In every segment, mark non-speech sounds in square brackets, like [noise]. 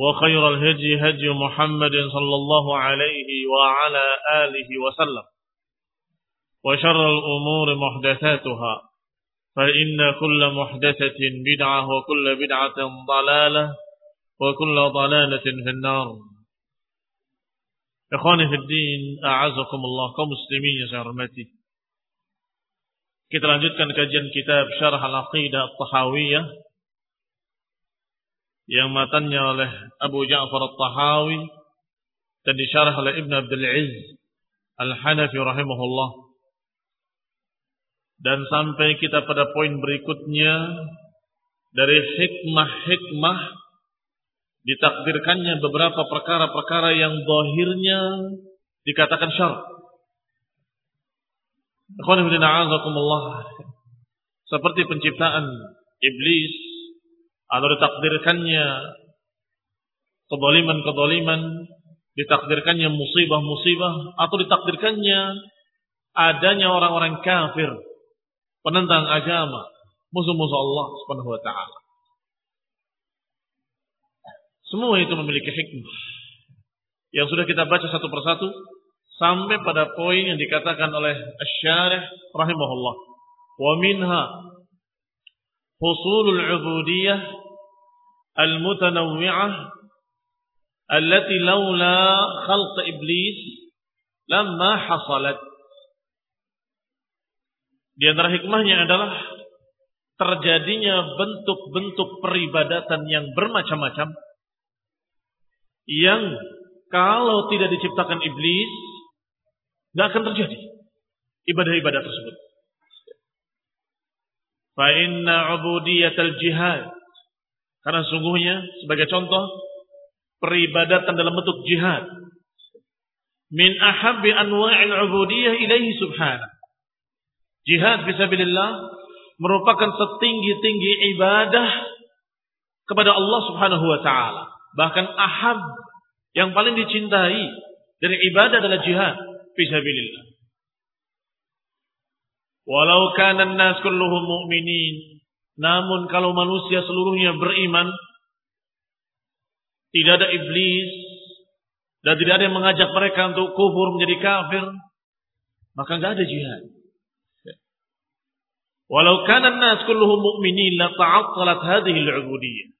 وخير الهدي هدي محمد صلى الله عليه وعلى آله وسلم. وشر الأمور محدثاتها فإن كل محدثة بدعة وكل بدعة ضلالة وكل ضلالة في النار. إخواني في الدين أعزكم الله كمسلمين يا سهرمتي Kita lanjutkan kajian kitab Syarah Al-Aqidah At-Tahawiyah. Yang matanya oleh Abu Ja'far At-Tahawi dan disyarah oleh Ibn Abdul Izz Al-Hanafi rahimahullah. Dan sampai kita pada poin berikutnya dari hikmah-hikmah ditakdirkannya beberapa perkara-perkara yang zahirnya dikatakan syar. Seperti penciptaan iblis atau ditakdirkannya kedoliman-kedoliman, ditakdirkannya musibah-musibah, atau ditakdirkannya adanya orang-orang kafir, penentang agama, musuh-musuh Allah Subhanahu wa taala. Semua itu memiliki hikmah. Yang sudah kita baca satu persatu sampai pada poin yang dikatakan oleh Asy-Syarih rahimahullah. Wa minha husulul ubudiyah al-mutanawwi'ah allati laula khalq iblis lamma hasalat. Di antara hikmahnya adalah terjadinya bentuk-bentuk peribadatan yang bermacam-macam yang kalau tidak diciptakan iblis nggak akan terjadi ibadah-ibadah tersebut. Fa inna ubudiyatal jihad karena sungguhnya sebagai contoh peribadatan dalam bentuk jihad min ahabbi anwa'il ubudiyah ilaihi subhanahu. Jihad fisabilillah merupakan setinggi-tinggi ibadah kepada Allah Subhanahu wa taala. Bahkan ahab yang paling dicintai dari ibadah adalah jihad fisabilillah. Walau kana an-nas kulluhum mu'minin, namun kalau manusia seluruhnya beriman, tidak ada iblis dan tidak ada yang mengajak mereka untuk kufur menjadi kafir, maka enggak ada jihad. Walau kana an-nas kulluhum mu'minin la ta'attalat hadhihi al-'ubudiyyah.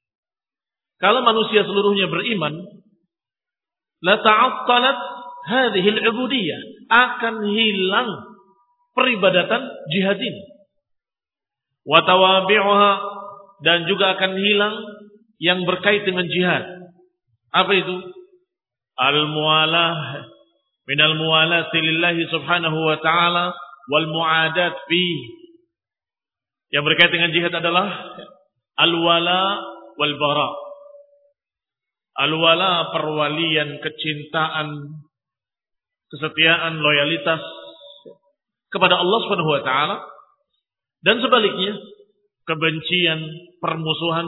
Kalau manusia seluruhnya beriman, la ta'attalat hadhihi al-'ubudiyyah, akan hilang peribadatan jihad ini. Wa tawabi'uha dan juga akan hilang yang berkait dengan jihad. Apa itu? Al-muwalah minal muwalati lillahi subhanahu wa ta'ala wal mu'adat fi. Yang berkaitan dengan jihad adalah al-wala wal bara. Al-wala perwalian, kecintaan, kesetiaan, loyalitas kepada Allah Subhanahu wa taala dan sebaliknya kebencian, permusuhan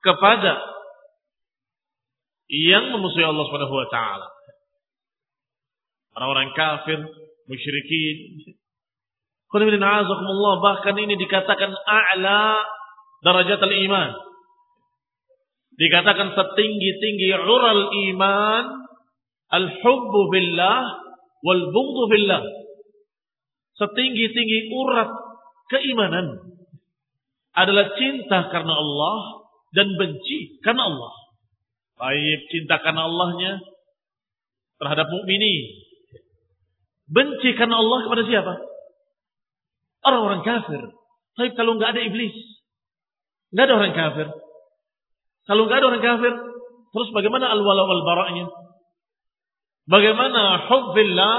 kepada yang memusuhi Allah Subhanahu wa taala. Orang-orang kafir, musyrikin. bahkan ini dikatakan a'la darajat al-iman. Dikatakan setinggi-tinggi ural iman al-hubbu billah wal bughdhu billah. Setinggi-tinggi urat keimanan adalah cinta karena Allah dan benci karena Allah. Baik cinta karena Allahnya terhadap mukmini. Benci karena Allah kepada siapa? Orang-orang kafir. Tapi kalau nggak ada iblis, nggak ada orang kafir. Kalau nggak ada orang kafir, terus bagaimana al-wala wal bara'nya? Bagaimana hubbillah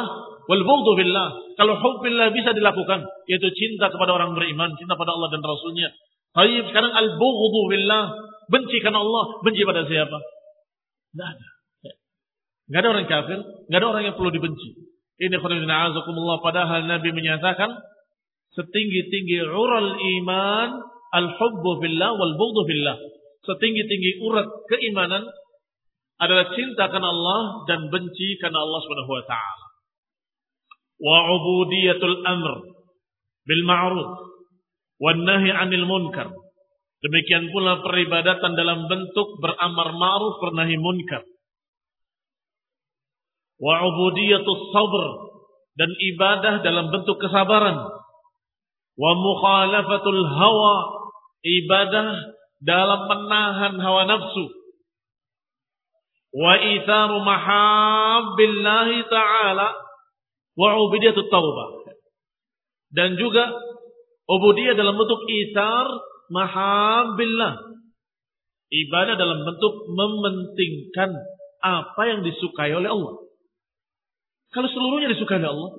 wal billah? Kalau hubbillah bisa dilakukan, yaitu cinta kepada orang beriman, cinta pada Allah dan Rasulnya. Tapi sekarang al-bughdu billah, benci karena Allah, benci pada siapa? Nggak ada. Nggak ada orang kafir, nggak ada orang yang perlu dibenci. Ini khairuddin azakumullah padahal Nabi menyatakan setinggi-tinggi ural iman al-hubbu billah wal bughdu billah setinggi-tinggi urat keimanan adalah cinta karena Allah dan benci karena Allah Subhanahu wa ubudiyatul amr bil ma'ruf wan nahi 'anil munkar. Demikian pula peribadatan dalam bentuk beramar ma'ruf bernahi munkar. Wa ubudiyatus sabr dan ibadah dalam bentuk kesabaran. Wa mukhalafatul hawa ibadah dalam menahan hawa nafsu wa itharu mahabbillahi ta'ala wa ubudiyatut taubah dan juga ubudiyah dalam bentuk ithar mahabbillah ibadah dalam bentuk mementingkan apa yang disukai oleh Allah. Kalau seluruhnya disukai oleh Allah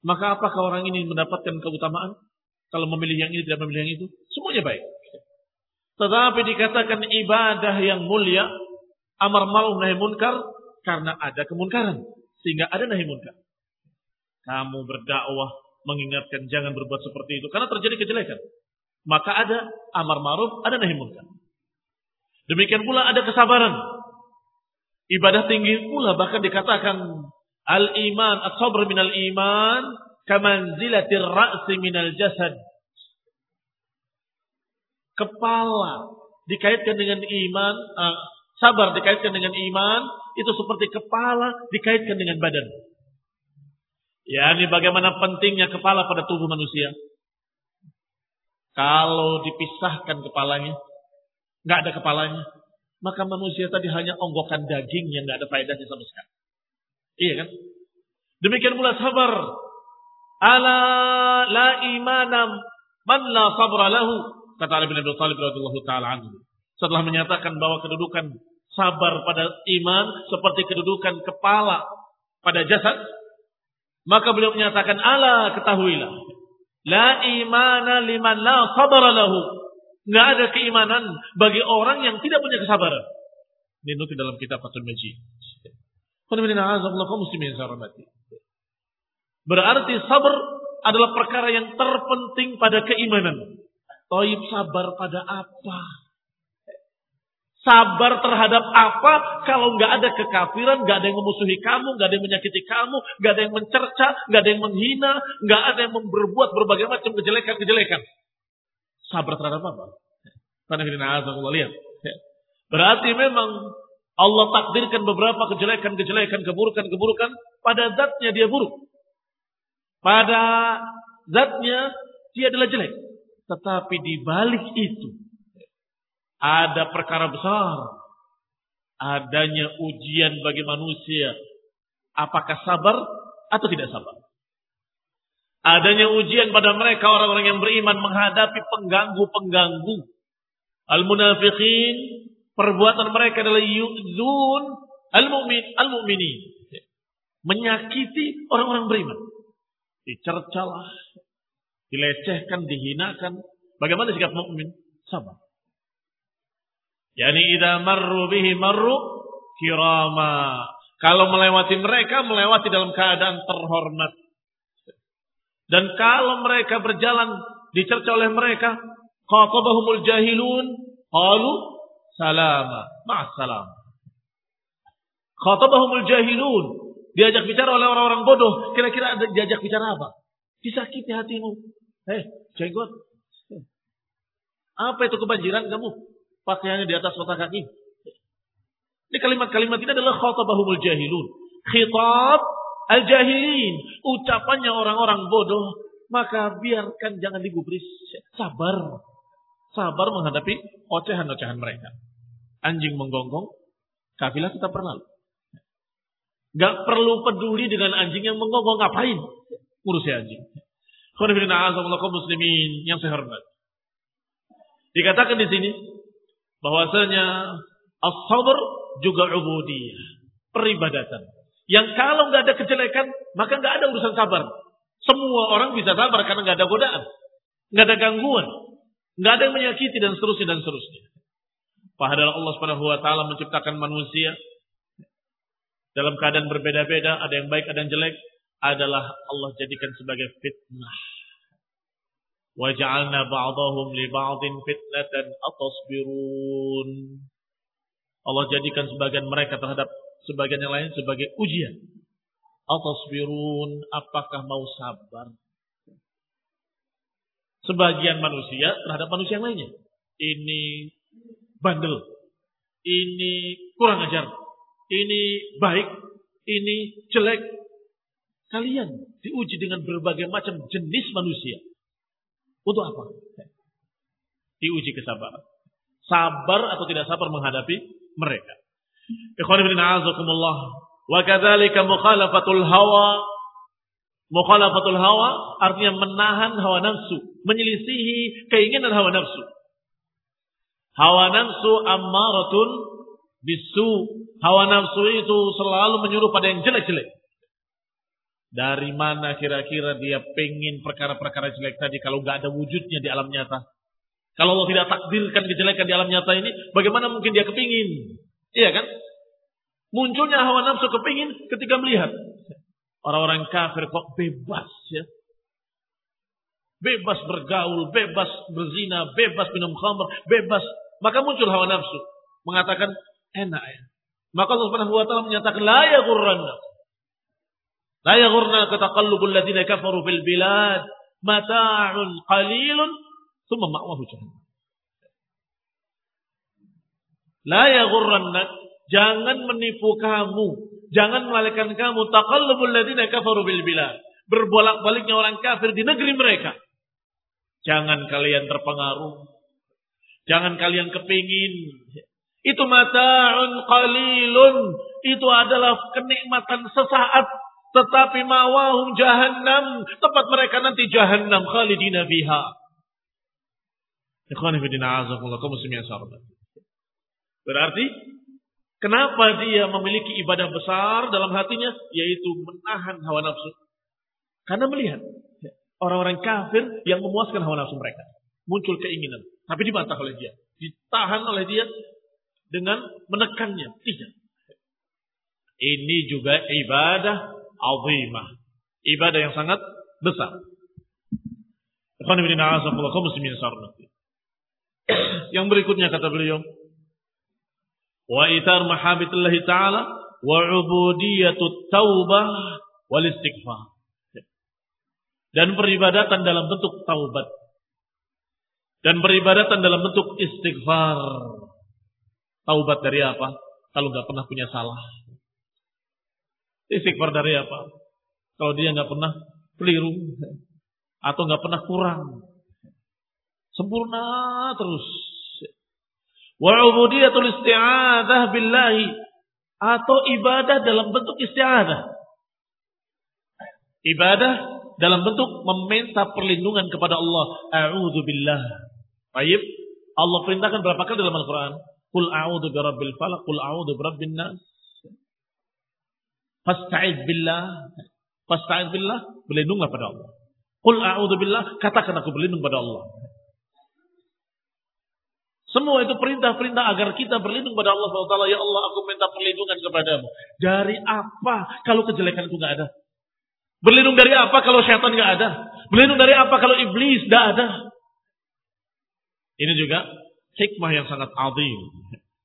maka apakah orang ini mendapatkan keutamaan? Kalau memilih yang ini tidak memilih yang itu, semuanya baik. Tetapi dikatakan ibadah yang mulia, amar ma'ruf nahi munkar karena ada kemunkaran, sehingga ada nahi munkar. Kamu berdakwah mengingatkan jangan berbuat seperti itu karena terjadi kejelekan. Maka ada amar ma'ruf, ada nahi munkar. Demikian pula ada kesabaran. Ibadah tinggi pula bahkan dikatakan al-iman, as-sabr minal iman kamanzilatir ra'si minal jasad. Kepala dikaitkan dengan iman, uh, sabar dikaitkan dengan iman, itu seperti kepala dikaitkan dengan badan. Ya, ini bagaimana pentingnya kepala pada tubuh manusia. Kalau dipisahkan kepalanya, nggak ada kepalanya, maka manusia tadi hanya onggokan daging yang nggak ada faedahnya sama sekali. Iya kan? Demikian pula sabar Ala la imanam man la sabra lahu. Kata Ali bin Abi Thalib radhiyallahu taala anhu. Setelah menyatakan bahwa kedudukan sabar pada iman seperti kedudukan kepala pada jasad, maka beliau menyatakan ala ketahuilah la imana liman la sabra lahu. Enggak ada keimanan bagi orang yang tidak punya kesabaran. Ini nukil dalam kitab Fathul Majid. Berarti sabar adalah perkara yang terpenting pada keimanan. Toib sabar pada apa? Sabar terhadap apa kalau nggak ada kekafiran, nggak ada yang memusuhi kamu, nggak ada yang menyakiti kamu, nggak ada yang mencerca, nggak ada yang menghina, nggak ada yang berbuat berbagai macam kejelekan-kejelekan. Sabar terhadap apa? Lihat. Berarti memang Allah takdirkan beberapa kejelekan-kejelekan, keburukan-keburukan pada zatnya dia buruk. Pada zatnya dia adalah jelek. Tetapi di balik itu ada perkara besar. Adanya ujian bagi manusia. Apakah sabar atau tidak sabar? Adanya ujian pada mereka orang-orang yang beriman menghadapi pengganggu-pengganggu. Al-munafiqin perbuatan mereka adalah yu'zun al-mu'min al-mu'minin. Menyakiti orang-orang beriman. dicercalah, dilecehkan, dihinakan. Bagaimana sikap mukmin? Sabar. Yani idza marru bihi marru kirama. Kalau melewati mereka, melewati dalam keadaan terhormat. Dan kalau mereka berjalan dicerca oleh mereka, khatabahumul jahilun, qalu salama, ma'assalam. Khatabahumul jahilun, diajak bicara oleh orang-orang bodoh, kira-kira diajak bicara apa? Disakiti hatimu. Eh, jenggot. Apa itu kebanjiran kamu? Pakaiannya di atas otak kaki. Ini kalimat-kalimat ini adalah khatabahumul jahilun. Khitab al-jahilin. Ucapannya orang-orang bodoh. Maka biarkan jangan digubris. Sabar. Sabar menghadapi ocehan-ocehan mereka. Anjing menggonggong. Kafilah tetap berlalu. Gak perlu peduli dengan anjing yang menggonggong. Ngapain? Ngurusi anjing. muslimin yang saya hormat. Dikatakan di sini bahwasanya as-sabr juga ubudiyah, peribadatan. Yang kalau nggak ada kejelekan, maka nggak ada urusan sabar. Semua orang bisa sabar karena nggak ada godaan, nggak ada gangguan, nggak ada yang menyakiti dan seterusnya dan seterusnya. Padahal Allah Subhanahu wa taala menciptakan manusia dalam keadaan berbeda-beda, ada yang baik, ada yang jelek, adalah Allah jadikan sebagai fitnah. Waja'alna ba'dahum li ba'din fitnatan atasbirun. Allah jadikan sebagian mereka terhadap sebagian yang lain sebagai ujian. Atasbirun, apakah mau sabar? Sebagian manusia terhadap manusia yang lainnya. Ini bandel. Ini kurang ajar. Ini baik. Ini jelek. Kalian diuji dengan berbagai macam jenis manusia. Untuk apa? Diuji kesabaran. Sabar atau tidak sabar menghadapi mereka. Ikhwan ibn a'azakumullah. Wa kadzalika mukhalafatul hawa. Mukhalafatul hawa artinya menahan hawa nafsu, menyelisihi keinginan hawa nafsu. Hawa nafsu ammaratun bisu. Hawa nafsu itu selalu menyuruh pada yang jelek-jelek. Dari mana kira-kira dia pengen perkara-perkara jelek tadi kalau nggak ada wujudnya di alam nyata? Kalau Allah tidak takdirkan kejelekan di alam nyata ini, bagaimana mungkin dia kepingin? Iya kan? Munculnya hawa nafsu kepingin ketika melihat orang-orang kafir kok bebas ya. Bebas bergaul, bebas berzina, bebas minum khamr, bebas. Maka muncul hawa nafsu. Mengatakan enak ya. Maka Allah Subhanahu wa taala menyatakan la yaghurranna. La yaghurna kataqallubul ladzina kafaru fil bilad mata'un qalilun Summa ma'wahu jahannam. La yaghurrannak, jangan menipu kamu, jangan melalikan kamu taqallubul ladzina kafaru bil bilad. Berbolak-baliknya orang kafir di negeri mereka. Jangan kalian terpengaruh. Jangan kalian kepingin. Itu mata'un qalilun. Itu adalah kenikmatan sesaat. Tetapi mawahum jahannam. Tempat mereka nanti jahannam khalidina biha. Berarti kenapa dia memiliki ibadah besar dalam hatinya yaitu menahan hawa nafsu? Karena melihat orang-orang kafir yang memuaskan hawa nafsu mereka. Muncul keinginan, tapi dibantah oleh dia, ditahan oleh dia dengan menekannya. Tidak. Ini juga ibadah azimah. Ibadah yang sangat besar. Yang berikutnya kata beliau, wa itar mahabbillah taala wa ubudiyatut taubah wal istighfar. Dan peribadatan dalam bentuk taubat. Dan peribadatan dalam bentuk istighfar. Taubat dari apa? Kalau nggak pernah punya salah. Istighfar dari apa? Kalau dia nggak pernah keliru atau nggak pernah kurang Sempurna terus. Wa ubudiyatul isti'adah billahi atau ibadah dalam bentuk isti'adah. Ibadah dalam bentuk meminta perlindungan kepada Allah. A'udzu billah. Baik. Allah perintahkan berapa kali dalam Al-Qur'an? Qul a'udzu birabbil falaq, qul a'udzu birabbin nas. Fasta'id billah. Fasta'id billah, berlindunglah pada Allah. Qul a'udzu billah, katakan aku berlindung pada Allah. Semua itu perintah-perintah agar kita berlindung pada Allah SWT. Ya Allah, aku minta perlindungan kepadamu. Dari apa kalau kejelekan itu nggak ada? Berlindung dari apa kalau syaitan nggak ada? Berlindung dari apa kalau iblis nggak ada? Ini juga hikmah yang sangat azim.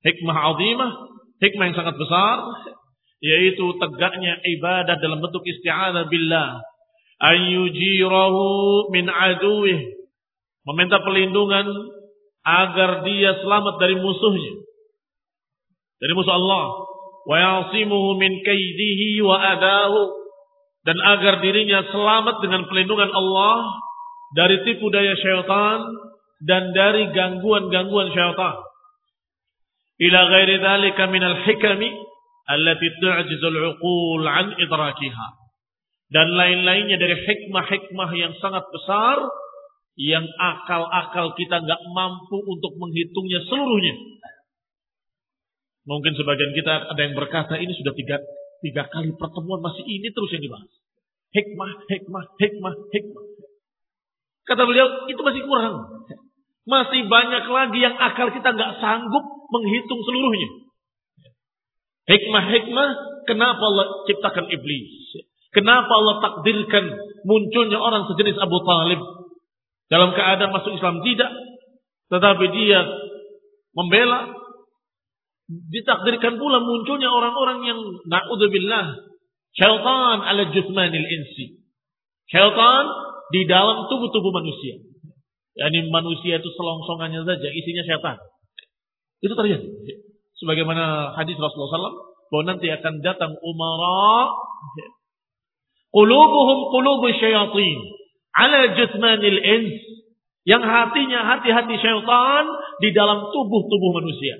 Hikmah azimah, hikmah yang sangat besar, yaitu tegaknya ibadah dalam bentuk isti'anah billah. Ayyujirahu min aduih. Meminta perlindungan agar dia selamat dari musuhnya. Dari musuh Allah. Wa yasimuhu min kaidihi wa adahu. Dan agar dirinya selamat dengan perlindungan Allah dari tipu daya syaitan dan dari gangguan-gangguan syaitan. Ila ghairi dhalika minal hikami allati tu'jizul uqul an idrakiha. Dan lain-lainnya dari hikmah-hikmah yang sangat besar yang akal-akal kita nggak mampu untuk menghitungnya seluruhnya. Mungkin sebagian kita ada yang berkata ini sudah tiga, tiga kali pertemuan masih ini terus yang dibahas. Hikmah, hikmah, hikmah, hikmah. Kata beliau itu masih kurang. Masih banyak lagi yang akal kita nggak sanggup menghitung seluruhnya. Hikmah-hikmah, kenapa Allah ciptakan iblis? Kenapa Allah takdirkan munculnya orang sejenis Abu Talib dalam keadaan masuk Islam tidak, tetapi dia membela. Ditakdirkan pula munculnya orang-orang yang naudzubillah syaitan ala jusmanil insi. Syaitan di dalam tubuh-tubuh manusia. Yani manusia itu selongsongannya saja isinya syaitan. Itu terjadi. Sebagaimana hadis Rasulullah SAW bahwa nanti akan datang umara qulubuhum qulubu syayatin ala jutmanil ins yang hatinya hati-hati syaitan di dalam tubuh-tubuh manusia.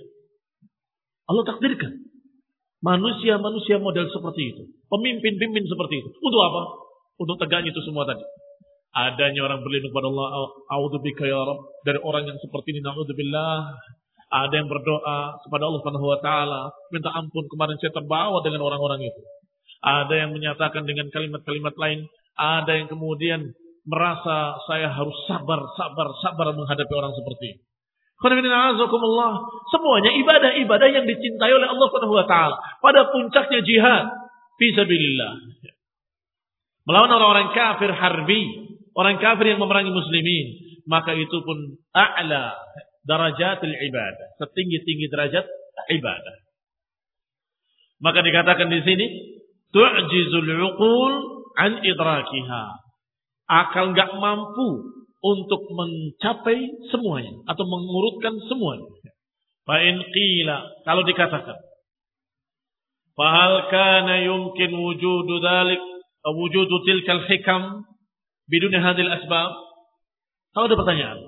Allah takdirkan manusia-manusia model seperti itu, pemimpin-pemimpin seperti itu. Untuk apa? Untuk tegaknya itu semua tadi. Adanya orang berlindung kepada Allah, a'udzubika ya Rabb, dari orang yang seperti ini, na'udzubillah. Ada yang berdoa kepada Allah Subhanahu wa taala, minta ampun kemarin saya terbawa dengan orang-orang itu. Ada yang menyatakan dengan kalimat-kalimat lain, ada yang kemudian merasa saya harus sabar, sabar, sabar menghadapi orang seperti ini. Semuanya ibadah-ibadah yang dicintai oleh Allah Subhanahu wa taala. Pada puncaknya jihad fi sabilillah. Melawan orang-orang kafir harbi, orang kafir yang memerangi muslimin, maka itu pun a'la darajatil ibadah, setinggi-tinggi derajat ibadah. Maka dikatakan di sini tu'jizul uqul an idrakiha akal nggak mampu untuk mencapai semuanya atau mengurutkan semuanya. Fa'in qila kalau dikatakan Fahal kana yumkin wujudu dalik wujudu tilkal hikam biduni hadil asbab? Kalau ada pertanyaan,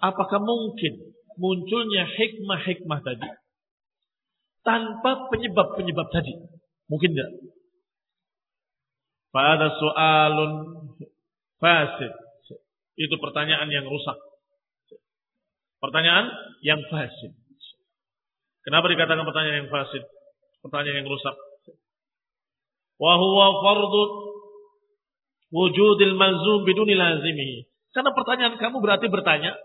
apakah mungkin munculnya hikmah-hikmah tadi tanpa penyebab-penyebab tadi? Mungkin tidak. Pada soalun fasid. Itu pertanyaan yang rusak. Pertanyaan yang fasid. Kenapa dikatakan pertanyaan yang fasid? Pertanyaan yang rusak. Wa huwa fardu wujudil malzum biduni lazimihi. Karena pertanyaan kamu berarti bertanya,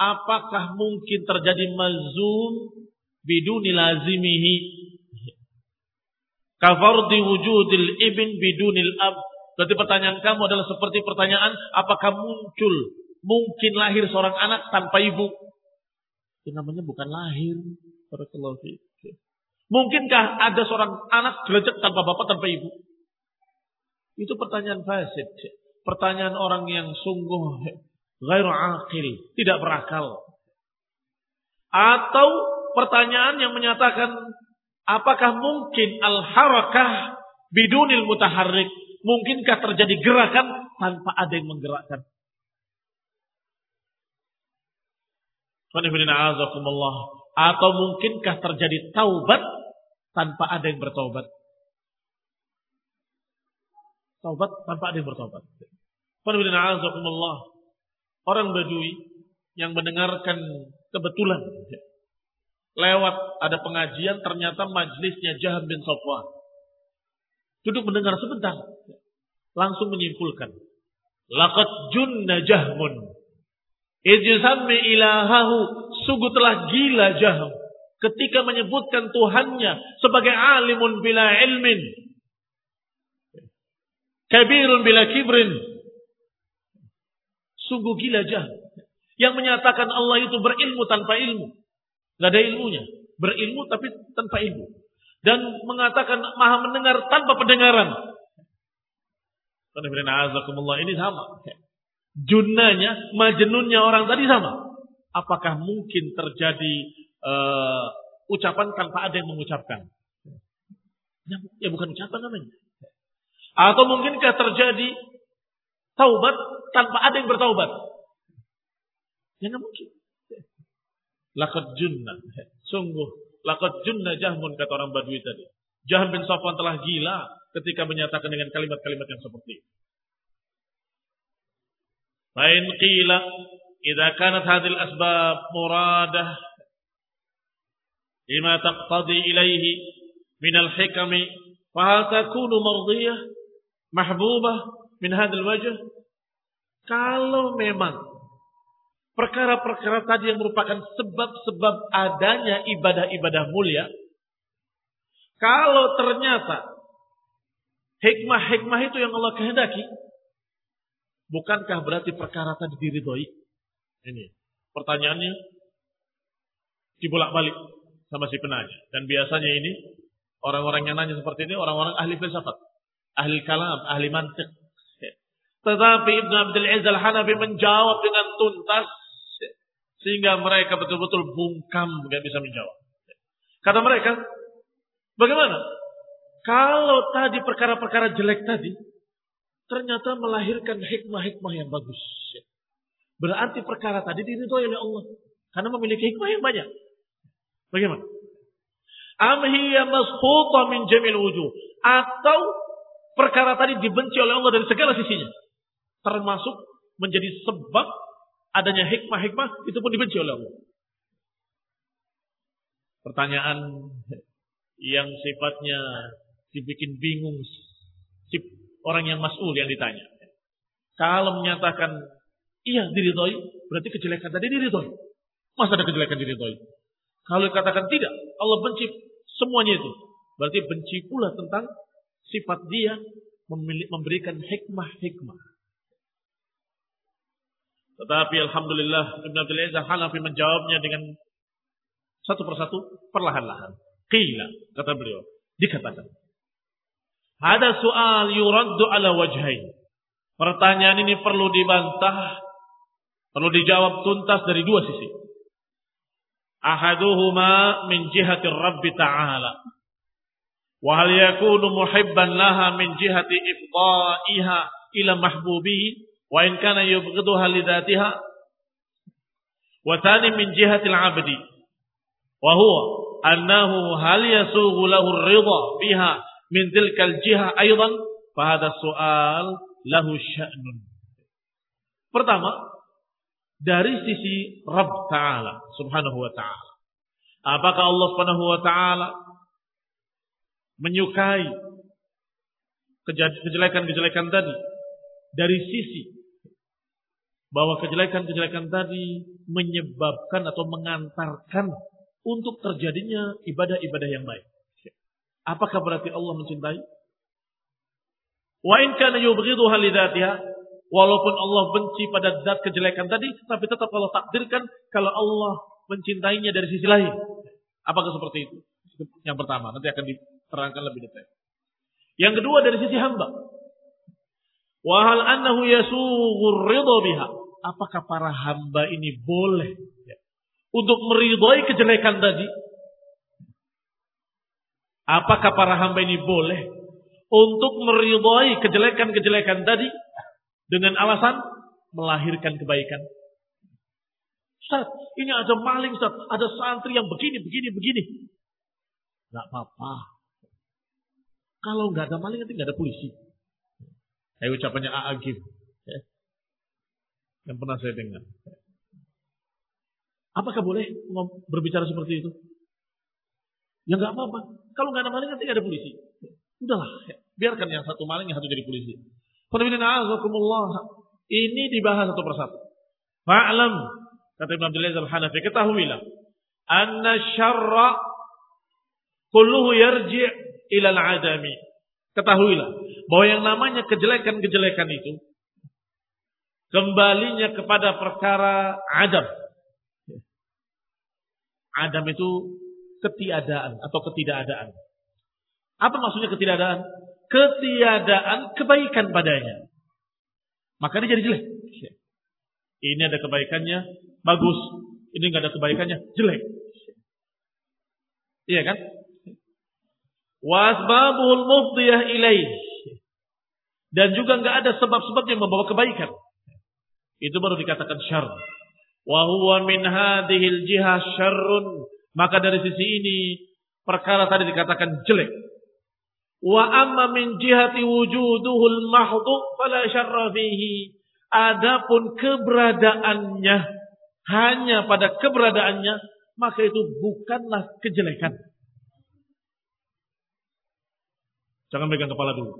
apakah mungkin terjadi malzum biduni lazimihi? Kafardi wujudil ibn bidunil ab Berarti pertanyaan kamu adalah seperti pertanyaan apakah muncul mungkin lahir seorang anak tanpa ibu? Itu namanya bukan lahir. Mungkinkah ada seorang anak gelajak tanpa bapak tanpa ibu? Itu pertanyaan fasid. Pertanyaan orang yang sungguh gairu akil, tidak berakal. Atau pertanyaan yang menyatakan apakah mungkin al-harakah bidunil mutaharrik Mungkinkah terjadi gerakan tanpa ada yang menggerakkan? Atau mungkinkah terjadi taubat tanpa ada yang bertaubat? Taubat tanpa ada yang bertaubat. Orang Badui yang mendengarkan kebetulan lewat ada pengajian ternyata majlisnya Jaham bin Sofwan Duduk mendengar sebentar. langsung menyimpulkan. Laqad junna jahmun. Ijzammi ilahahu. Sungguh telah gila jahm. Ketika menyebutkan Tuhannya sebagai alimun bila ilmin. Kabirun bila kibrin. Sungguh gila jahm. Yang menyatakan Allah itu berilmu tanpa ilmu. Gak ada ilmunya. Berilmu tapi tanpa ilmu. Dan mengatakan maha mendengar tanpa pendengaran. Ini sama. Junanya, majnunnya orang tadi sama. Apakah mungkin terjadi uh, ucapan tanpa ada yang mengucapkan? Ya, ya bukan ucapan namanya. Atau mungkinkah terjadi taubat tanpa ada yang bertaubat? Ya nggak mungkin. Lakot junna. Sungguh. Lakot junna jahmun kata orang Badui tadi. Jahm bin Safwan telah gila ketika menyatakan dengan kalimat-kalimat yang seperti itu. Fain qila idza kanat hadhil asbab muradah lima taqtadi ilaihi min al-hikami fa takunu mardiyah mahbubah min hadzal wajh kalau memang perkara-perkara tadi yang merupakan sebab-sebab adanya ibadah-ibadah mulia kalau ternyata hikmah-hikmah itu yang Allah kehendaki, bukankah berarti perkara tadi diridhoi? Ini pertanyaannya dibolak-balik sama si penanya. Dan biasanya ini orang-orang yang nanya seperti ini orang-orang ahli filsafat, ahli kalam, ahli mantik. Tetapi Ibn Abdul Aziz Al-Hanafi menjawab dengan tuntas sehingga mereka betul-betul bungkam nggak bisa menjawab. Kata mereka, Bagaimana? Kalau tadi perkara-perkara jelek tadi, ternyata melahirkan hikmah-hikmah yang bagus. Berarti perkara tadi diridhoi oleh Allah. Karena memiliki hikmah yang banyak. Bagaimana? Amhiya masfuta min jamil wujuh. Atau perkara tadi dibenci oleh Allah dari segala sisinya. Termasuk menjadi sebab adanya hikmah-hikmah itu pun dibenci oleh Allah. Pertanyaan yang sifatnya dibikin bingung orang yang mas'ul yang ditanya. Kalau menyatakan iya diridhoi, berarti kejelekan tadi diridhoi. Masa ada kejelekan diridhoi? Kalau katakan tidak, Allah benci semuanya itu. Berarti benci pula tentang sifat dia memberikan hikmah-hikmah. Tetapi Alhamdulillah Ibn Abdul Aziz Hanafi menjawabnya dengan satu persatu perlahan-lahan. Qila, kata beliau. Dikatakan. Ada soal yuraddu ala wajhain. Pertanyaan ini perlu dibantah, perlu dijawab tuntas dari dua sisi. Ahaduhuma min jihati Rabbi Ta'ala. Wa hal yakunu muhibban laha min jihati ifqaiha ila mahbubihi wa in kana yubghiduha lidatiha. Wa thani min jihati al-'abdi. Wa huwa annahu hal yasughu lahu ridha biha min tilkal jiha aidan fa hadha su'al lahu sya'nun. Pertama, dari sisi Rabb Ta'ala subhanahu wa ta'ala. Apakah Allah subhanahu wa ta'ala menyukai kejelekan-kejelekan tadi dari sisi bahwa kejelekan-kejelekan tadi menyebabkan atau mengantarkan untuk terjadinya ibadah-ibadah yang baik. Apakah berarti Allah mencintai? Wa in kana walaupun Allah benci pada zat kejelekan tadi tapi tetap Allah takdirkan kalau Allah mencintainya dari sisi lain. Apakah seperti itu? Yang pertama, nanti akan diterangkan lebih detail. Yang kedua dari sisi hamba. Wa hal annahu yasughur ridha biha. Apakah para hamba ini boleh untuk meridhoi kejelekan tadi? Apakah para hamba ini boleh untuk meridhoi kejelekan-kejelekan tadi dengan alasan melahirkan kebaikan? Ustaz, ini ada maling Ustaz, ada santri yang begini, begini, begini. Gak apa-apa. Kalau nggak ada maling nanti nggak ada polisi. Kayak ucapannya Aagim. Ya. Yang pernah saya dengar. Apakah boleh berbicara seperti itu? Ya nggak apa-apa. Kalau nggak ada maling nanti ada polisi. Udahlah, biarkan yang satu maling yang satu jadi polisi. Ini dibahas satu persatu. Fa'lam kata Imam Aziz Al-Hanafi, ketahuilah anna syarra kulluhu yarji' ila al-adami. Ketahuilah bahwa yang namanya kejelekan-kejelekan itu kembalinya kepada perkara adam. Adam itu ketiadaan atau ketidakadaan. Apa maksudnya ketiadaan? Ketiadaan kebaikan padanya. Maka dia jadi jelek. Ini ada kebaikannya, bagus. Ini nggak ada kebaikannya, jelek. Iya kan? Wasbabul mufdiyah ilaih. Dan juga nggak ada sebab-sebab yang membawa kebaikan. Itu baru dikatakan syar. Wa huwa min hadhil jihah syarrun. Maka dari sisi ini perkara tadi dikatakan jelek. Wa amma min jihati wujuduhul mahdu fala syarra fihi. Adapun keberadaannya hanya pada keberadaannya maka itu bukanlah kejelekan. Jangan pegang kepala dulu.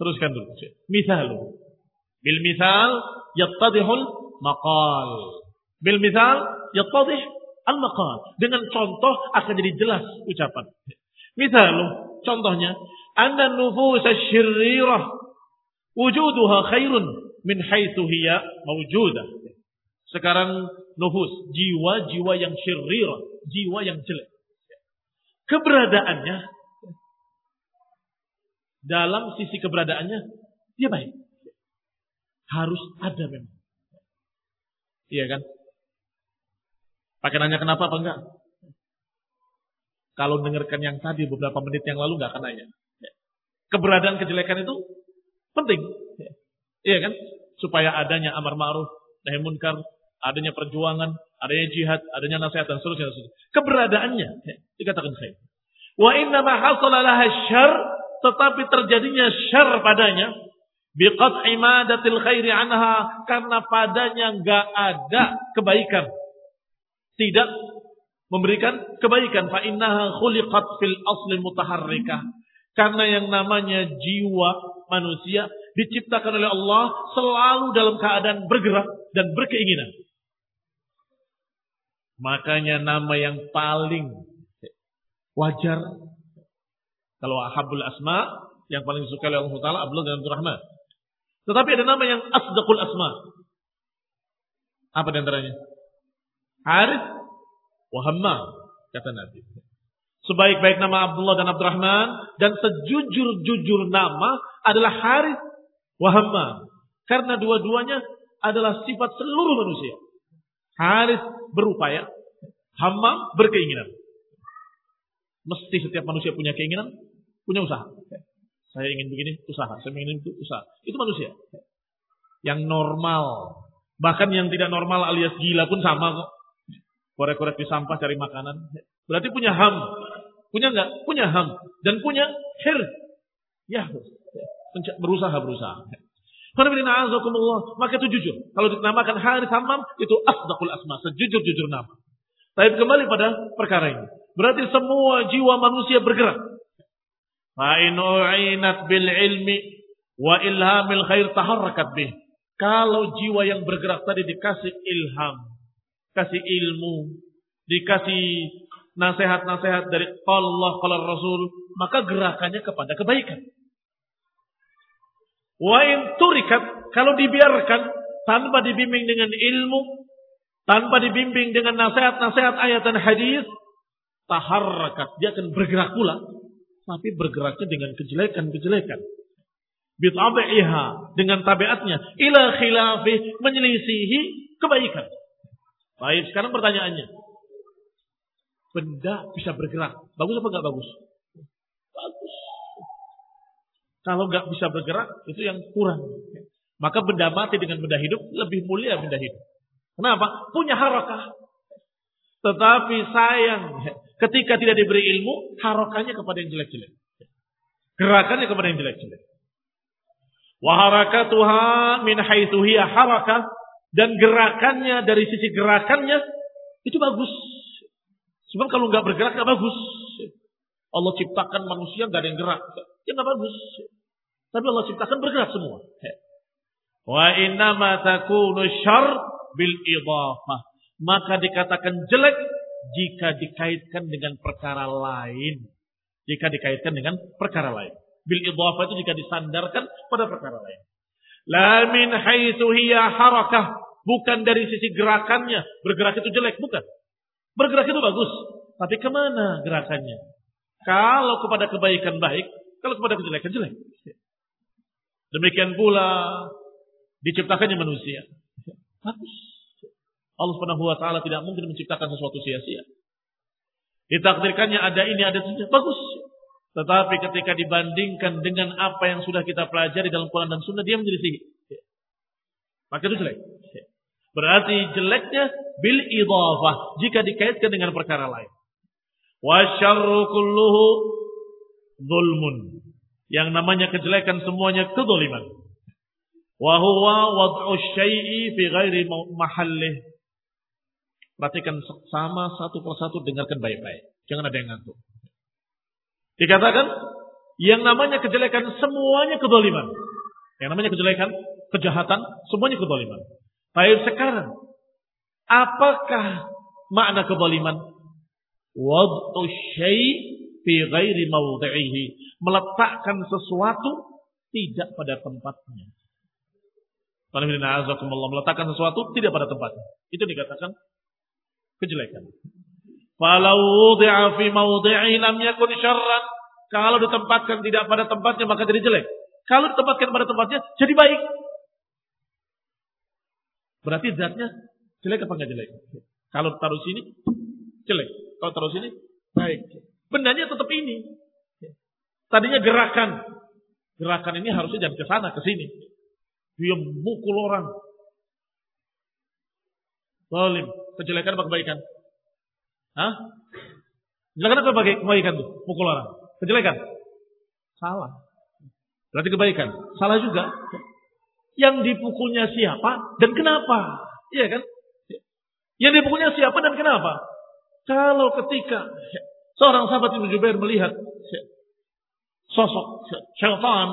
Teruskan dulu. Misal. Bil misal yattadihul maqal. Bil misal yattadih al maqal. Dengan contoh akan jadi jelas ucapan. Misal contohnya anna nufus syirrirah wujuduha khairun min haitsu hiya mawjudah. Sekarang nufus, jiwa-jiwa yang syirrir, jiwa yang jelek. Keberadaannya dalam sisi keberadaannya dia baik. Harus ada memang. Iya kan? Pakai nanya kenapa apa enggak? Kalau dengarkan yang tadi beberapa menit yang lalu enggak akan nanya. Keberadaan kejelekan itu penting. Iya kan? Supaya adanya amar ma'ruf, nahi munkar, adanya perjuangan, adanya jihad, adanya nasihat dan seterusnya. Keberadaannya dikatakan khair. Wa inna ma hasala syarr tetapi terjadinya syar padanya biqat imadatil khairi anha karena padanya enggak ada kebaikan. Tidak memberikan kebaikan. Fa innaha khuliqat fil asli mutaharrikah karena yang namanya jiwa manusia diciptakan oleh Allah selalu dalam keadaan bergerak dan berkeinginan. Makanya nama yang paling wajar kalau Ahabul Asma yang paling disukai oleh Allah Taala Abdullah dan Abdul Rahman. Tetapi ada nama yang Asdaqul Asma. Apa di antaranya? Harith wa Hammam kata Nabi. Sebaik-baik nama Abdullah dan Abdurrahman dan sejujur-jujur nama adalah Harith wa Hammam. Karena dua-duanya adalah sifat seluruh manusia. Harith berupaya, Hammam berkeinginan. Mesti setiap manusia punya keinginan, punya usaha. Saya ingin begini, usaha. Saya ingin itu, usaha. Itu manusia. Yang normal. Bahkan yang tidak normal alias gila pun sama kok. Korek-korek di sampah cari makanan. Berarti punya ham. Punya enggak? Punya ham. Dan punya hir. Ya, berusaha, berusaha. Maka itu jujur. Kalau dinamakan hari Hammam, itu asdaqul asma. Sejujur-jujur nama. Tapi kembali pada perkara ini. Berarti semua jiwa manusia bergerak. Fa'in u'inat bil ilmi wa ilhamil khair taharrakat bih. Kalau jiwa yang bergerak tadi dikasih ilham, kasih ilmu, dikasih nasihat-nasihat dari Allah, kalau Rasul, maka gerakannya kepada kebaikan. Wa in turikat, kalau dibiarkan tanpa dibimbing dengan ilmu, tanpa dibimbing dengan nasihat-nasihat ayat dan hadis, taharrakat. Dia akan bergerak pula. Tapi bergeraknya dengan kejelekan-kejelekan. Bit'abi'iha. Dengan tabiatnya. Ila khilafi. Menyelisihi kebaikan. Baik, sekarang pertanyaannya. Benda bisa bergerak. Bagus apa enggak bagus? Bagus. Kalau enggak bisa bergerak, itu yang kurang. Maka benda mati dengan benda hidup lebih mulia benda hidup. Kenapa? Punya harakah. Tetapi sayang, ketika tidak diberi ilmu, harokannya kepada yang jelek-jelek. Gerakannya kepada yang jelek-jelek. Waharakatuha min haithuhiya harakah. Dan gerakannya dari sisi gerakannya, itu bagus. Sebab kalau nggak bergerak nggak bagus. Allah ciptakan manusia nggak ada yang gerak, ya nggak bagus. Tapi Allah ciptakan bergerak semua. Wa innama takunu syar bil idhafah. Maka dikatakan jelek jika dikaitkan dengan perkara lain. Jika dikaitkan dengan perkara lain. Bil idhafah itu jika disandarkan pada perkara lain. La min haitsu hiya harakah. Bukan dari sisi gerakannya. Bergerak itu jelek. Bukan. Bergerak itu bagus. Tapi ke mana gerakannya? Kalau kepada kebaikan baik. Kalau kepada kejelekan jelek. Demikian pula diciptakannya manusia. Bagus. Allah Subhanahu wa taala tidak mungkin menciptakan sesuatu sia-sia. Ditakdirkannya ada ini ada itu bagus. Tetapi ketika dibandingkan dengan apa yang sudah kita pelajari dalam Quran dan Sunnah dia menjadi sihir. Maka itu jelek. Berarti jeleknya bil idhafah jika dikaitkan dengan perkara lain. Wa syarru kulluhu zulmun. Yang namanya kejelekan semuanya kezaliman. Wa huwa wad'u syai'i fi ghairi mahallih. Perhatikan sama satu persatu dengarkan baik-baik. Jangan ada yang ngantuk. Dikatakan yang namanya kejelekan semuanya kezaliman. Yang namanya kejelekan, kejahatan, semuanya kezaliman. Baik sekarang, apakah makna kezaliman? Wad'u syai' fi ghairi mawdi'ihi. Meletakkan sesuatu tidak pada tempatnya. Meletakkan sesuatu tidak pada tempatnya. Itu dikatakan kejelekan. Kalau ditempatkan tidak pada tempatnya maka jadi jelek. Kalau ditempatkan pada tempatnya jadi baik. Berarti zatnya jelek apa enggak jelek? Kalau taruh sini jelek. Kalau taruh sini baik. Bendanya tetap ini. Tadinya gerakan. Gerakan ini harusnya jangan ke sana, ke sini. Dia mukul orang. Zalim. Kejelekan apa kebaikan? Hah? Kejelekan apa kebaikan tuh? Mukul orang. Kejelekan? Salah. Berarti kebaikan. Salah juga. Yang dipukulnya siapa dan kenapa? Iya kan? Yang dipukulnya siapa dan kenapa? Kalau ketika seorang sahabat Ibnu Jubair melihat sosok syaitan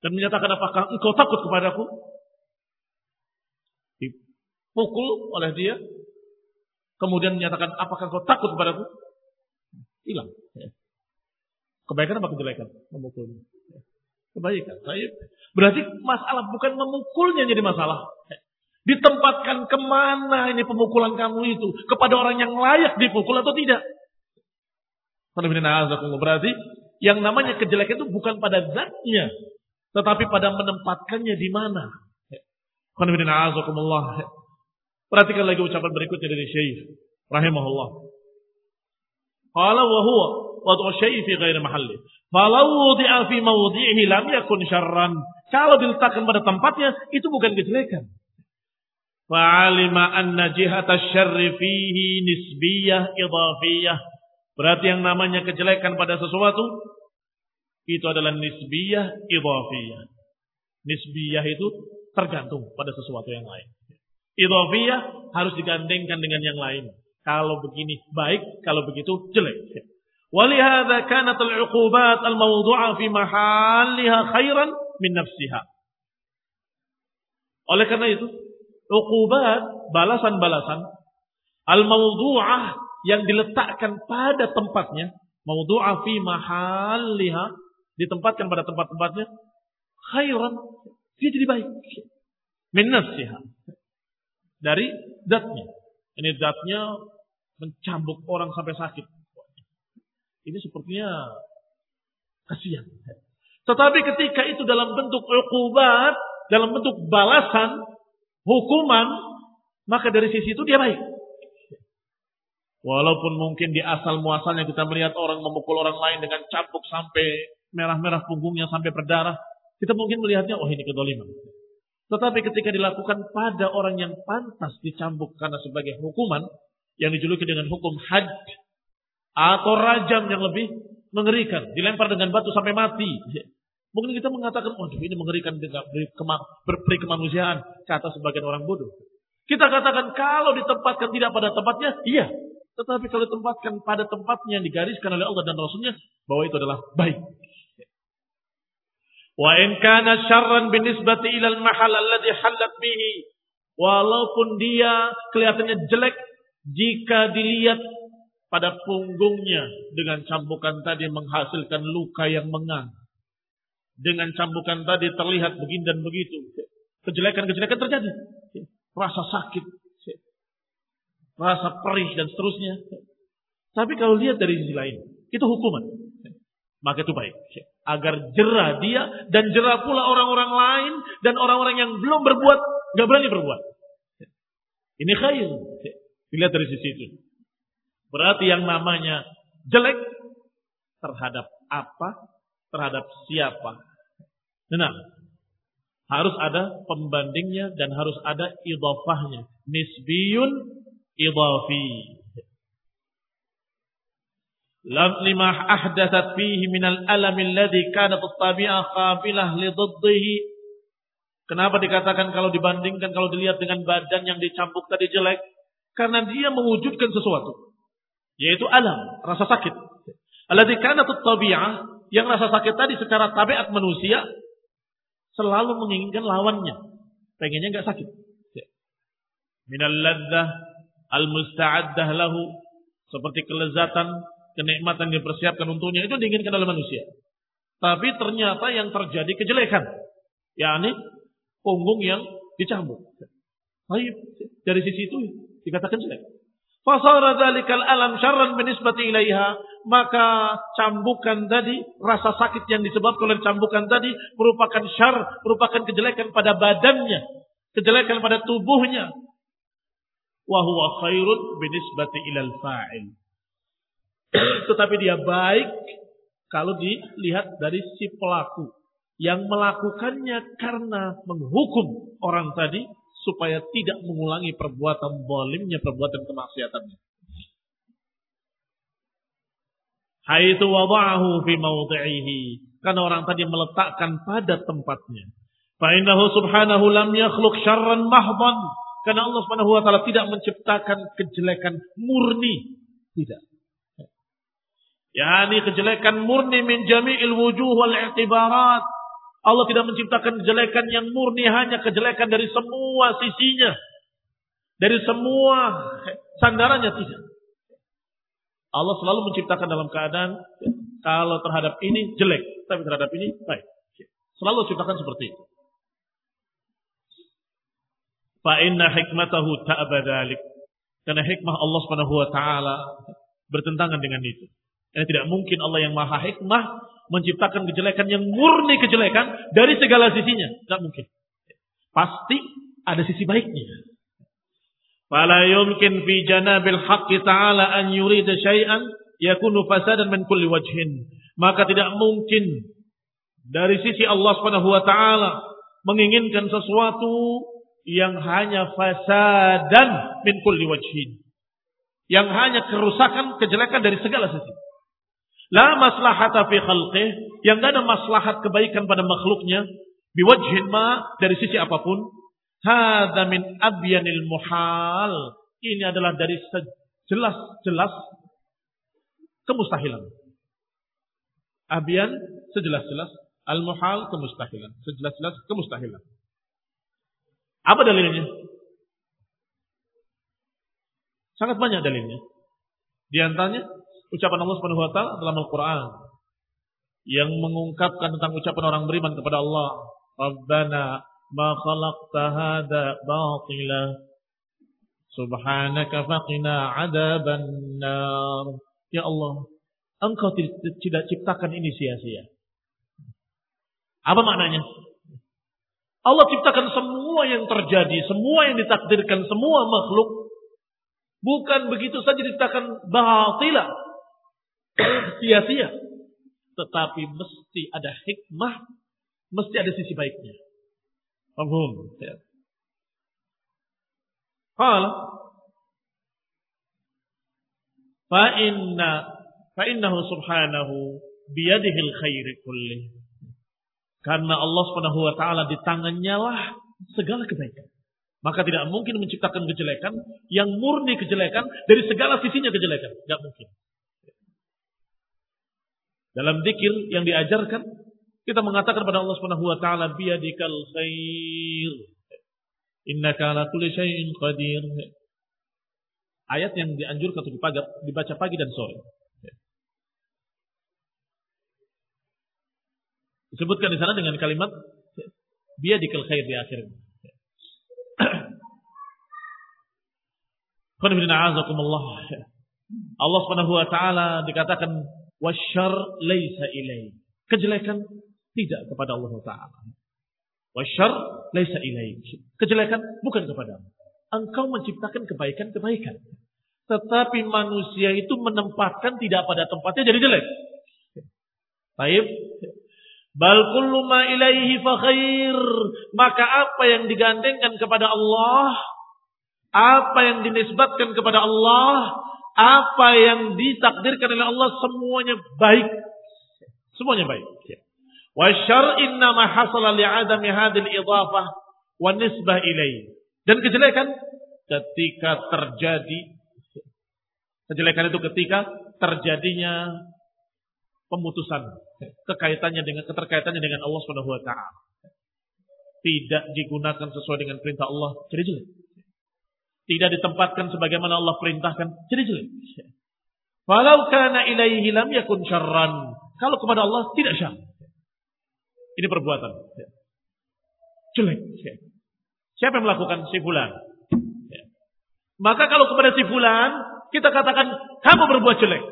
dan menyatakan apakah engkau takut kepadaku? Dipukul oleh dia. Kemudian menyatakan apakah engkau takut kepadaku? Hilang. Kebaikan apa kejelekan? Memukulnya. Kebaikan. Berarti masalah bukan memukulnya jadi masalah. Ditempatkan ke mana ini pemukulan kamu itu? Kepada orang yang layak dipukul atau tidak? Berarti yang namanya kejelekan itu bukan pada zatnya. Tetapi pada menempatkannya di mana. Perhatikan lagi ucapan berikutnya dari Syekh rahimahullah. Qala wa huwa wad'u syai'i fi ghairi mahalli. Falau wudi'a fi mawdi'ihi lam yakun syarran. Kalau diletakkan pada tempatnya itu bukan kejelekan. Fa'alima anna jihata syarri fihi nisbiyah idhafiyah. Berarti yang namanya kejelekan pada sesuatu itu adalah nisbiyah idhafiyah. Nisbiyah itu tergantung pada sesuatu yang lain. Idhafiyah harus digandengkan dengan yang lain. Kalau begini baik, kalau begitu jelek. Walihada kanat al-uqubat al-mawdu'a fi mahalliha khairan min nafsiha. Oleh karena itu, uqubat, balasan-balasan al-mawdu'ah yang diletakkan pada tempatnya, mawdu'a fi mahalliha, ditempatkan pada tempat-tempatnya, khairan, dia jadi baik. Min nafsiha. Dari datnya. Ini datnya mencambuk orang sampai sakit. Ini sepertinya kasihan. Tetapi ketika itu dalam bentuk ukubat, dalam bentuk balasan, hukuman, maka dari sisi itu dia baik. Walaupun mungkin di asal muasalnya kita melihat orang memukul orang lain dengan cambuk sampai merah-merah punggungnya sampai berdarah, kita mungkin melihatnya, oh ini kedoliman. Tetapi ketika dilakukan pada orang yang pantas dicambuk karena sebagai hukuman, yang dijuluki dengan hukum had, atau rajam yang lebih mengerikan, dilempar dengan batu sampai mati. Mungkin kita mengatakan, oh ini mengerikan berperi kemanusiaan, kata sebagian orang bodoh. Kita katakan kalau ditempatkan tidak pada tempatnya, iya. Tetapi kalau ditempatkan pada tempatnya yang digariskan oleh Allah dan Rasulnya, bahwa itu adalah baik. Wa in kana syarran binisbati ila al-mahal alladhi halat bihi. Walaupun dia kelihatannya jelek jika dilihat pada punggungnya dengan cambukan tadi menghasilkan luka yang mengang. Dengan cambukan tadi terlihat begini dan begitu. Kejelekan-kejelekan terjadi. Rasa sakit. Rasa perih dan seterusnya. Tapi kalau lihat dari sisi lain. Itu hukuman. Maka itu baik. Agar jerah dia dan jerah pula orang-orang lain. Dan orang-orang yang belum berbuat. Gak berani berbuat. Ini khair. Dilihat dari sisi itu. Berarti yang namanya jelek terhadap apa? Terhadap siapa? Nah, harus ada pembandingnya dan harus ada idhafahnya. Nisbiyun idhafi. Lima ahdathat fihi minal alam alladhi kanat at-tabi'ah qabilah li Kenapa dikatakan kalau dibandingkan kalau dilihat dengan badan yang dicampuk tadi jelek? Karena dia mewujudkan sesuatu. Yaitu alam, rasa sakit. Alladhi kanat at-tabi'ah yang rasa sakit tadi secara tabiat manusia selalu menginginkan lawannya. Pengennya nggak sakit. Minal laddah al-musta'addah lahu. Seperti kelezatan, kenikmatan yang dipersiapkan untuknya. Itu diinginkan oleh manusia. Tapi ternyata yang terjadi kejelekan. yakni punggung yang dicambuk. Baik, dari sisi itu dikatakan jelek. Fasara dzalikal alam syarran binisbati ilaiha, maka cambukan tadi, rasa sakit yang disebabkan oleh cambukan tadi merupakan syar, merupakan kejelekan pada badannya, kejelekan pada tubuhnya. Wa huwa khairun binisbati ilal fa'il. [coughs] Tetapi dia baik kalau dilihat dari si pelaku yang melakukannya karena menghukum orang tadi supaya tidak mengulangi perbuatan zalimnya, perbuatan kemaksiatannya. Haitsu wada'ahu fi mawdi'ihi. Karena orang tadi meletakkan pada tempatnya. Fa innahu subhanahu lam yakhluq syarran mahdan. Karena Allah Subhanahu wa taala tidak menciptakan kejelekan murni. Tidak. Yani kejelekan murni min jami'il wujuh wal i'tibarat Allah tidak menciptakan kejelekan yang murni hanya kejelekan dari semua sisinya. Dari semua sandarannya tidak. Allah selalu menciptakan dalam keadaan kalau terhadap ini jelek, tapi terhadap ini baik. Selalu ciptakan seperti itu. Fa inna hikmatahu ta'badalik. Karena hikmah Allah Subhanahu wa taala bertentangan dengan itu. Ini tidak mungkin Allah yang maha hikmah menciptakan kejelekan yang murni kejelekan dari segala sisinya. Tidak mungkin. Pasti ada sisi baiknya. Fala yumkin fi janabil haqqi ta'ala an yurida syai'an yakunu fasadan min kulli wajhin. Maka tidak mungkin dari sisi Allah Subhanahu wa taala menginginkan sesuatu yang hanya fasadan min kulli wajhin. Yang hanya kerusakan, kejelekan dari segala sisi. La maslahata fi khalqih. Yang tidak ada maslahat kebaikan pada makhluknya. Biwajhin ma. Dari sisi apa pun. Hada min abyanil muhal. Ini adalah dari sejelas-jelas kemustahilan. Abyan sejelas-jelas. Al-muhal kemustahilan. Sejelas-jelas kemustahilan. Apa dalilnya? Sangat banyak dalilnya. Di antaranya ucapan Allah Subhanahu wa taala dalam Al-Qur'an yang mengungkapkan tentang ucapan orang beriman kepada Allah, "Rabbana ma khalaqta hadza batila subhanaka faqina adzaban nar." Ya Allah, Engkau tidak ciptakan ini sia-sia. Apa maknanya? Allah ciptakan semua yang terjadi, semua yang ditakdirkan, semua makhluk. Bukan begitu saja diciptakan batilah, sia-sia. Tetapi mesti ada hikmah, mesti ada sisi baiknya. Paham? Ya. Qala fa inna fa innahu subhanahu biyadihil khairi kulli. Karena Allah Subhanahu wa taala di tangannya lah segala kebaikan. Maka tidak mungkin menciptakan kejelekan yang murni kejelekan dari segala sisinya kejelekan. Tidak mungkin. Dalam zikir yang diajarkan kita mengatakan kepada Allah Subhanahu wa taala biyadikal khair. Innaka ala kulli syai'in qadir. Ayat yang dianjurkan untuk dibaca pagi dan sore. Disebutkan di sana dengan kalimat biyadikal khair di akhir. Allah Subhanahu wa taala dikatakan wasyar laisa ilai. Kejelekan tidak kepada Allah taala. Wasyar laisa ilai. Kejelekan bukan kepada Engkau menciptakan kebaikan-kebaikan. Tetapi manusia itu menempatkan tidak pada tempatnya jadi jelek. Baik. Bal ma ilaihi fa khair. Maka apa yang digandengkan kepada Allah, apa yang dinisbatkan kepada Allah, apa yang ditakdirkan oleh Allah semuanya baik. Semuanya baik. Wa syar innama hasala li'adami hadil idafah wa nisbah ilaih. Dan kejelekan ketika terjadi kejelekan itu ketika terjadinya pemutusan kekaitannya dengan keterkaitannya dengan Allah Subhanahu wa taala. Tidak digunakan sesuai dengan perintah Allah, jadi jelek tidak ditempatkan sebagaimana Allah perintahkan, jadi jelek. Walau kana ilaihi lam yakun syarran. Kalau kepada Allah tidak syar. Ini perbuatan. Jelek. Siapa yang melakukan si fulan? Maka kalau kepada si fulan, kita katakan kamu berbuat jelek.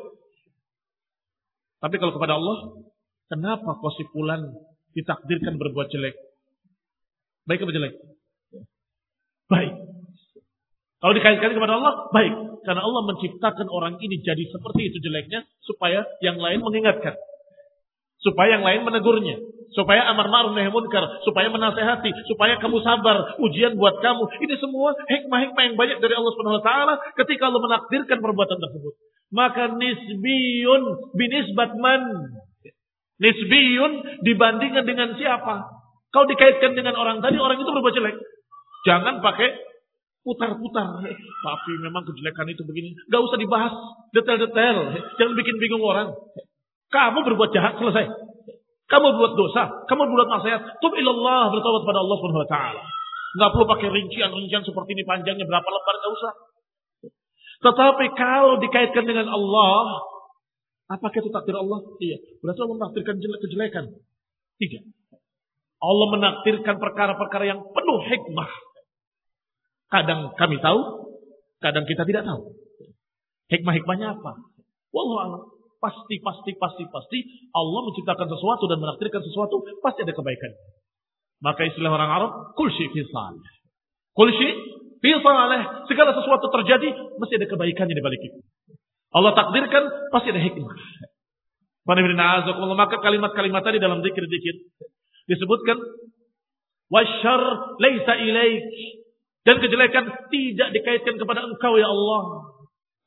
Tapi kalau kepada Allah, kenapa kau si fulan ditakdirkan berbuat jelek? Baik atau jelek? Baik. Kalau dikaitkan kepada Allah, baik. Karena Allah menciptakan orang ini jadi seperti itu jeleknya, supaya yang lain mengingatkan. Supaya yang lain menegurnya. Supaya amar ma'ruf nahi munkar. Supaya menasehati. Supaya kamu sabar. Ujian buat kamu. Ini semua hikmah-hikmah yang banyak dari Allah Subhanahu Wa Taala ketika Allah menakdirkan perbuatan tersebut. Maka nisbiyun binisbat man. Nisbiyun dibandingkan dengan siapa? Kau dikaitkan dengan orang tadi, orang itu berbuat jelek. Jangan pakai putar-putar. Tapi memang kejelekan itu begini. Gak usah dibahas detail-detail. Jangan bikin bingung orang. Kamu berbuat jahat, selesai. Kamu berbuat dosa, kamu berbuat maksiat. Tub ilallah, bertawad pada Allah Subhanahu wa taala. Enggak perlu pakai rincian-rincian seperti ini panjangnya berapa lembar enggak usah. Tetapi kalau dikaitkan dengan Allah, apakah itu takdir Allah? Iya. Berarti Allah menakdirkan kejelekan. Tiga. Allah menakdirkan perkara-perkara yang penuh hikmah. Kadang kami tahu, kadang kita tidak tahu. Hikmah-hikmahnya apa? Wallahu Pasti, pasti, pasti, pasti Allah menciptakan sesuatu dan menakdirkan sesuatu, pasti ada kebaikan. Maka istilah orang Arab, kulsi fi salih. Kulsi fi. Segala sesuatu terjadi, mesti ada kebaikannya di balik itu. Allah takdirkan, pasti ada hikmah. Maka kalimat-kalimat tadi dalam zikir-zikir disebutkan wasyar laisa ilaik dan kejelekan tidak dikaitkan kepada engkau ya Allah.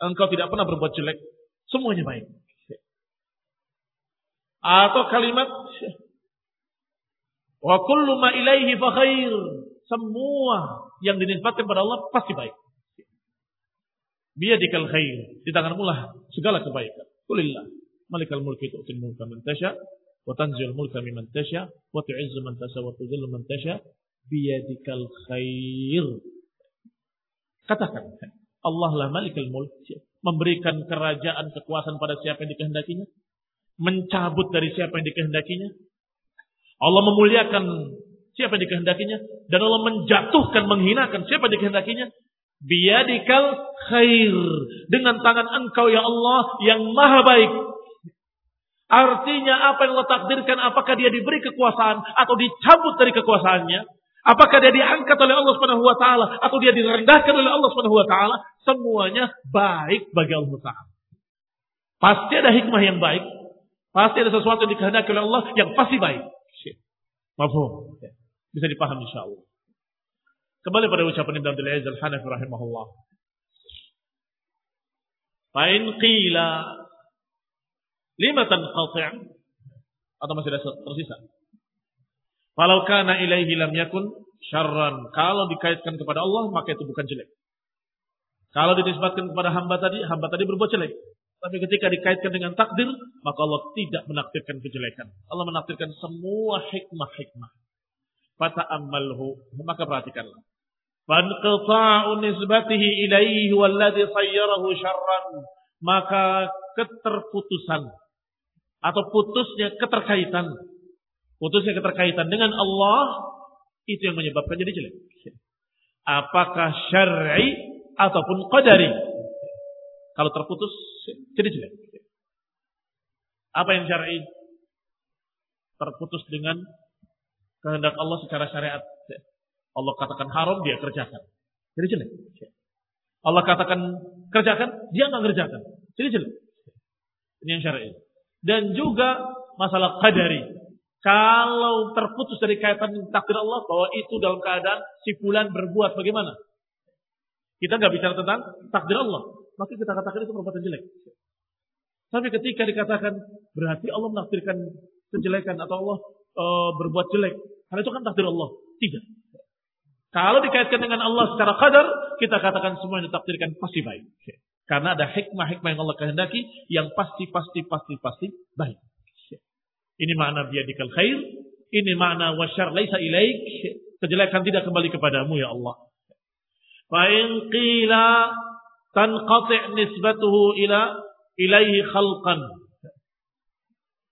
Engkau tidak pernah berbuat jelek. Semuanya baik. Atau kalimat wa kullu ma ilaihi fa khair. Semua yang dinisbatkan kepada Allah pasti baik. Biyadikal khair. Di tanganmu lah segala kebaikan. Kulillah. Malikal mulki tu'til mulka man tasha wa tanzil mulka mimman tasha wa tu'izzu man tasha wa tudhillu man biyadikal khair. Katakan, Allah lah malikul mulk. Memberikan kerajaan kekuasaan pada siapa yang dikehendakinya. Mencabut dari siapa yang dikehendakinya. Allah memuliakan siapa yang dikehendakinya. Dan Allah menjatuhkan, menghinakan siapa yang dikehendakinya. Biyadikal khair. Dengan tangan engkau ya Allah yang maha baik. Artinya apa yang Allah takdirkan apakah dia diberi kekuasaan atau dicabut dari kekuasaannya. Apakah dia diangkat oleh Allah Subhanahu wa taala atau dia direndahkan oleh Allah Subhanahu wa taala? Semuanya baik bagi Allah taala. Pasti ada hikmah yang baik. Pasti ada sesuatu yang dikehendaki oleh Allah yang pasti baik. Mafhum. Bisa dipahami insyaallah. Kembali pada ucapan Ibn Abdul Aziz Al-Hanafi rahimahullah. Fa'in qila lima tanqati' atau masih ada tersisa? Kalau kana ilaihi lam yakun syarran. Kalau dikaitkan kepada Allah, maka itu bukan jelek. Kalau dinisbatkan kepada hamba tadi, hamba tadi berbuat jelek. Tapi ketika dikaitkan dengan takdir, maka Allah tidak menakdirkan kejelekan. Allah menakdirkan semua hikmah-hikmah. Fata'ammalhu. Maka perhatikanlah. Fanqita'u nisbatihi ilaihi walladhi sayyarahu syarran. Maka keterputusan atau putusnya keterkaitan. Putusnya keterkaitan dengan Allah itu yang menyebabkan jadi jelek. Apakah syar'i ataupun qadari? Kalau terputus jadi jelek. Apa yang syar'i? Terputus dengan kehendak Allah secara syariat. Allah katakan haram, dia kerjakan. Jadi jelek. Allah katakan kerjakan, dia nggak kerjakan. Jadi jelek. Ini yang syar'i. Dan juga masalah qadari. Kalau terputus dari kaitan takdir Allah bahwa itu dalam keadaan si fulan berbuat bagaimana? Kita nggak bicara tentang takdir Allah, maka kita katakan itu perbuatan jelek. Tapi ketika dikatakan berarti Allah menakdirkan kejelekan atau Allah e, berbuat jelek, karena itu kan takdir Allah. Tidak. Kalau dikaitkan dengan Allah secara kadar, kita katakan semua yang ditakdirkan pasti baik. Karena ada hikmah-hikmah yang Allah kehendaki yang pasti, pasti, pasti, pasti baik. Ini makna biadikal khair. Ini makna wasyar laisa ilaik. Kejelekan tidak kembali kepadamu ya Allah. Fa'in qila tanqati' nisbatuhu ila ilaihi khalqan.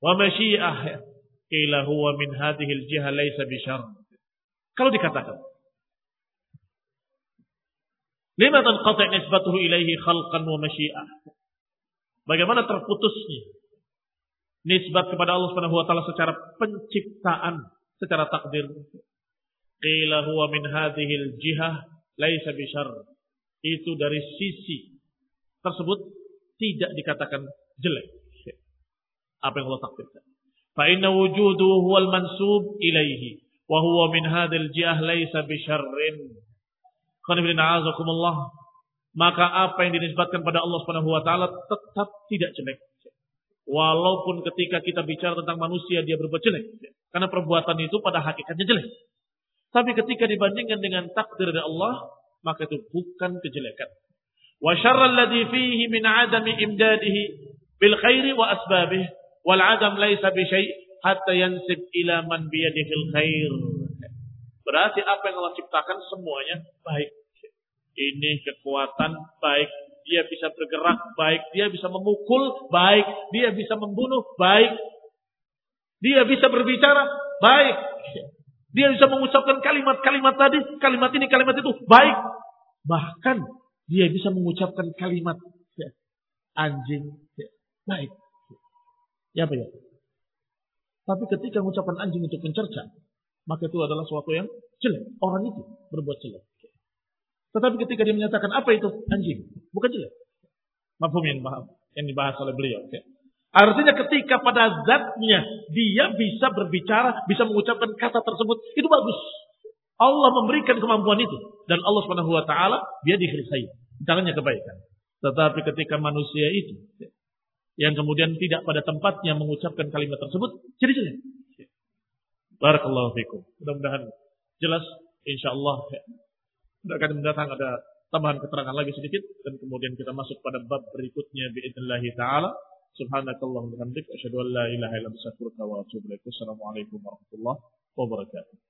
Wa masyi'ah. Qila huwa min hadhihi al-jiha laisa bishar. Kalau dikatakan. Lima tanqati' nisbatuhu ilaihi khalqan wa masyi'ah. Bagaimana terputusnya nisbat kepada Allah Subhanahu wa taala secara penciptaan, secara takdir. Qila huwa min hadhihi al-jihah laisa bishar. Itu dari sisi tersebut tidak dikatakan jelek. Apa yang Allah takdirkan. Fa inna wujuduhu huwal mansub ilaihi wa huwa min hadhil jihah laisa bisyarrin. Maka apa yang dinisbatkan pada Allah Subhanahu wa taala tetap tidak jelek. Walaupun ketika kita bicara tentang manusia dia berbuat jelek. Karena perbuatan itu pada hakikatnya jelek. Tapi ketika dibandingkan dengan takdir dari Allah, maka itu bukan kejelekan. Wa syarral ladzi fihi min adami imdadihi bil khairi wa asbabih wal adam laisa bi syai' hatta yansib ila man biyadihil khair. Berarti apa yang Allah ciptakan semuanya baik. Ini kekuatan baik dia bisa bergerak baik, dia bisa memukul baik, dia bisa membunuh baik, dia bisa berbicara baik, dia bisa mengucapkan kalimat-kalimat tadi, kalimat ini, kalimat itu baik, bahkan dia bisa mengucapkan kalimat ya, anjing ya, baik. Ya apa ya? Tapi ketika mengucapkan anjing untuk mencerca, maka itu adalah sesuatu yang jelek. Orang itu berbuat jelek. Tetapi ketika dia menyatakan apa itu anjing, bukan jelek. Yang, yang dibahas oleh beliau. Ya. Artinya ketika pada zatnya dia bisa berbicara, bisa mengucapkan kata tersebut, itu bagus. Allah memberikan kemampuan itu dan Allah Subhanahu wa taala dia dikhirsai. Tangannya kebaikan. Tetapi ketika manusia itu ya, yang kemudian tidak pada tempatnya mengucapkan kalimat tersebut, jadi jelek. Barakallahu fikum. Mudah-mudahan jelas insyaallah ya. Akan mendatang ada tambahan keterangan lagi sedikit dan kemudian kita masuk pada bab berikutnya biidznillah taala. Subhanakallahumma wa bihamdika asyhadu an la ilaha illa anta astaghfiruka wa atubu ilaik. Wassalamualaikum warahmatullahi wabarakatuh.